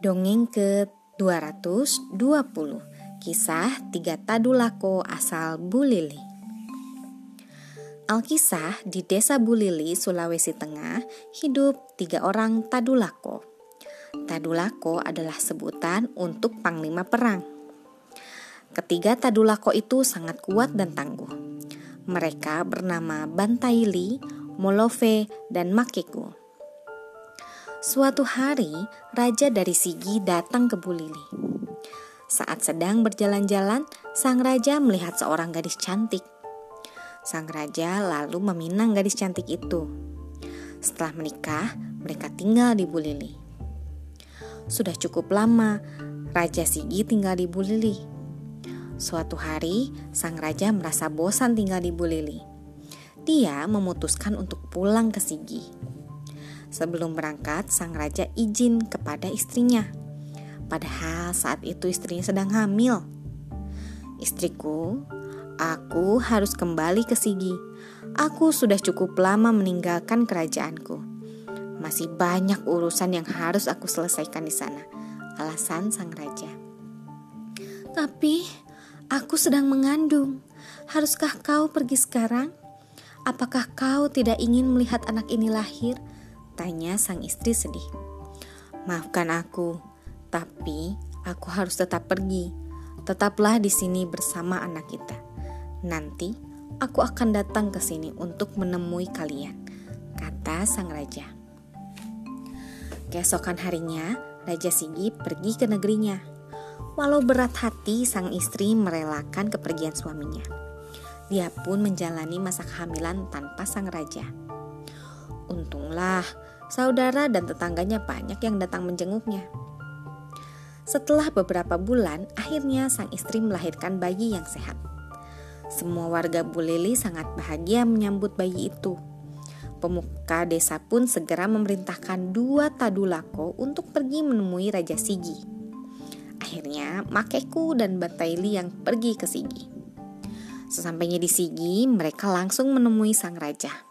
Dongeng ke-220 Kisah Tiga Tadulako asal Bulili. Alkisah di desa Bulili, Sulawesi Tengah hidup tiga orang Tadulako. Tadulako adalah sebutan untuk panglima perang. Ketiga Tadulako itu sangat kuat dan tangguh. Mereka bernama Bantaili, Molove, dan Makeku Suatu hari, raja dari Sigi datang ke Bulili. Saat sedang berjalan-jalan, sang raja melihat seorang gadis cantik. Sang raja lalu meminang gadis cantik itu. Setelah menikah, mereka tinggal di Bulili. Sudah cukup lama, Raja Sigi tinggal di Bulili. Suatu hari, sang raja merasa bosan tinggal di Bulili. Dia memutuskan untuk pulang ke Sigi. Sebelum berangkat, sang raja izin kepada istrinya. Padahal saat itu istrinya sedang hamil. Istriku, aku harus kembali ke Sigi. Aku sudah cukup lama meninggalkan kerajaanku. Masih banyak urusan yang harus aku selesaikan di sana. Alasan sang raja. Tapi aku sedang mengandung. Haruskah kau pergi sekarang? Apakah kau tidak ingin melihat anak ini lahir? Tanya sang istri sedih. Maafkan aku, tapi aku harus tetap pergi. Tetaplah di sini bersama anak kita. Nanti aku akan datang ke sini untuk menemui kalian, kata sang raja. Keesokan harinya, Raja Sigi pergi ke negerinya. Walau berat hati, sang istri merelakan kepergian suaminya. Dia pun menjalani masa kehamilan tanpa sang raja. Untunglah, saudara dan tetangganya banyak yang datang menjenguknya. Setelah beberapa bulan, akhirnya sang istri melahirkan bayi yang sehat. Semua warga Bulili sangat bahagia menyambut bayi itu. Pemuka desa pun segera memerintahkan dua tadulako untuk pergi menemui Raja Sigi. Akhirnya, Makeku dan Bataili yang pergi ke Sigi. Sesampainya di Sigi, mereka langsung menemui sang raja.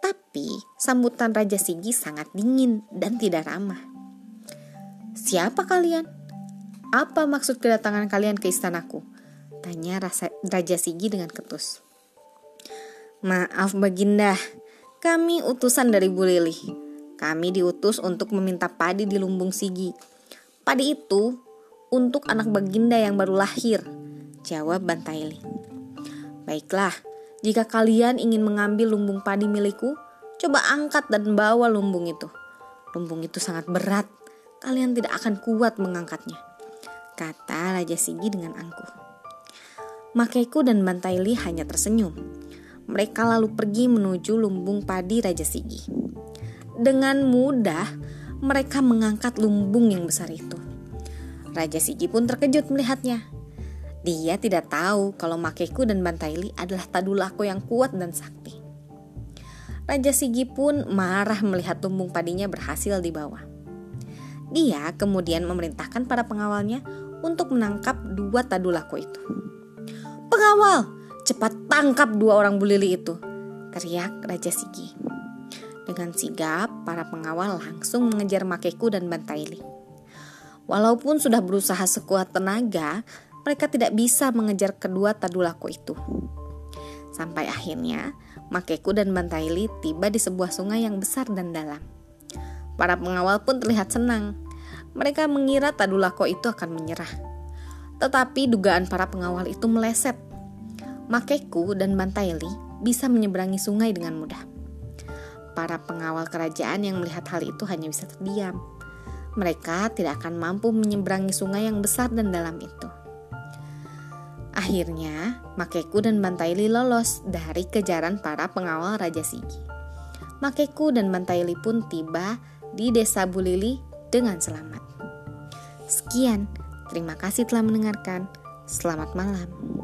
Tapi sambutan Raja Sigi sangat dingin dan tidak ramah. Siapa kalian? Apa maksud kedatangan kalian ke istanaku? Tanya Raja Sigi dengan ketus. Maaf Baginda, kami utusan dari Bu Lili. Kami diutus untuk meminta padi di lumbung Sigi. Padi itu untuk anak Baginda yang baru lahir, jawab Bantaili. Baiklah, jika kalian ingin mengambil lumbung padi milikku, coba angkat dan bawa lumbung itu. Lumbung itu sangat berat, kalian tidak akan kuat mengangkatnya. Kata Raja Sigi dengan angkuh. Makeku dan Bantaili hanya tersenyum. Mereka lalu pergi menuju lumbung padi Raja Sigi. Dengan mudah, mereka mengangkat lumbung yang besar itu. Raja Sigi pun terkejut melihatnya. Dia tidak tahu kalau Makeku dan Bantaili adalah tadulako yang kuat dan sakti. Raja Sigi pun marah melihat tumbung padinya berhasil dibawa. Dia kemudian memerintahkan para pengawalnya untuk menangkap dua tadulako itu. Pengawal, cepat tangkap dua orang bulili itu, teriak Raja Sigi. Dengan sigap, para pengawal langsung mengejar Makeku dan Bantaili. Walaupun sudah berusaha sekuat tenaga, mereka tidak bisa mengejar kedua tadulako itu. Sampai akhirnya, Makeku dan Bantaili tiba di sebuah sungai yang besar dan dalam. Para pengawal pun terlihat senang. Mereka mengira tadulako itu akan menyerah. Tetapi dugaan para pengawal itu meleset. Makeku dan Bantaili bisa menyeberangi sungai dengan mudah. Para pengawal kerajaan yang melihat hal itu hanya bisa terdiam. Mereka tidak akan mampu menyeberangi sungai yang besar dan dalam itu. Akhirnya, Makeku dan Bantaili lolos dari kejaran para pengawal Raja Sigi. Makeku dan Bantaili pun tiba di desa Bulili dengan selamat. Sekian, terima kasih telah mendengarkan. Selamat malam.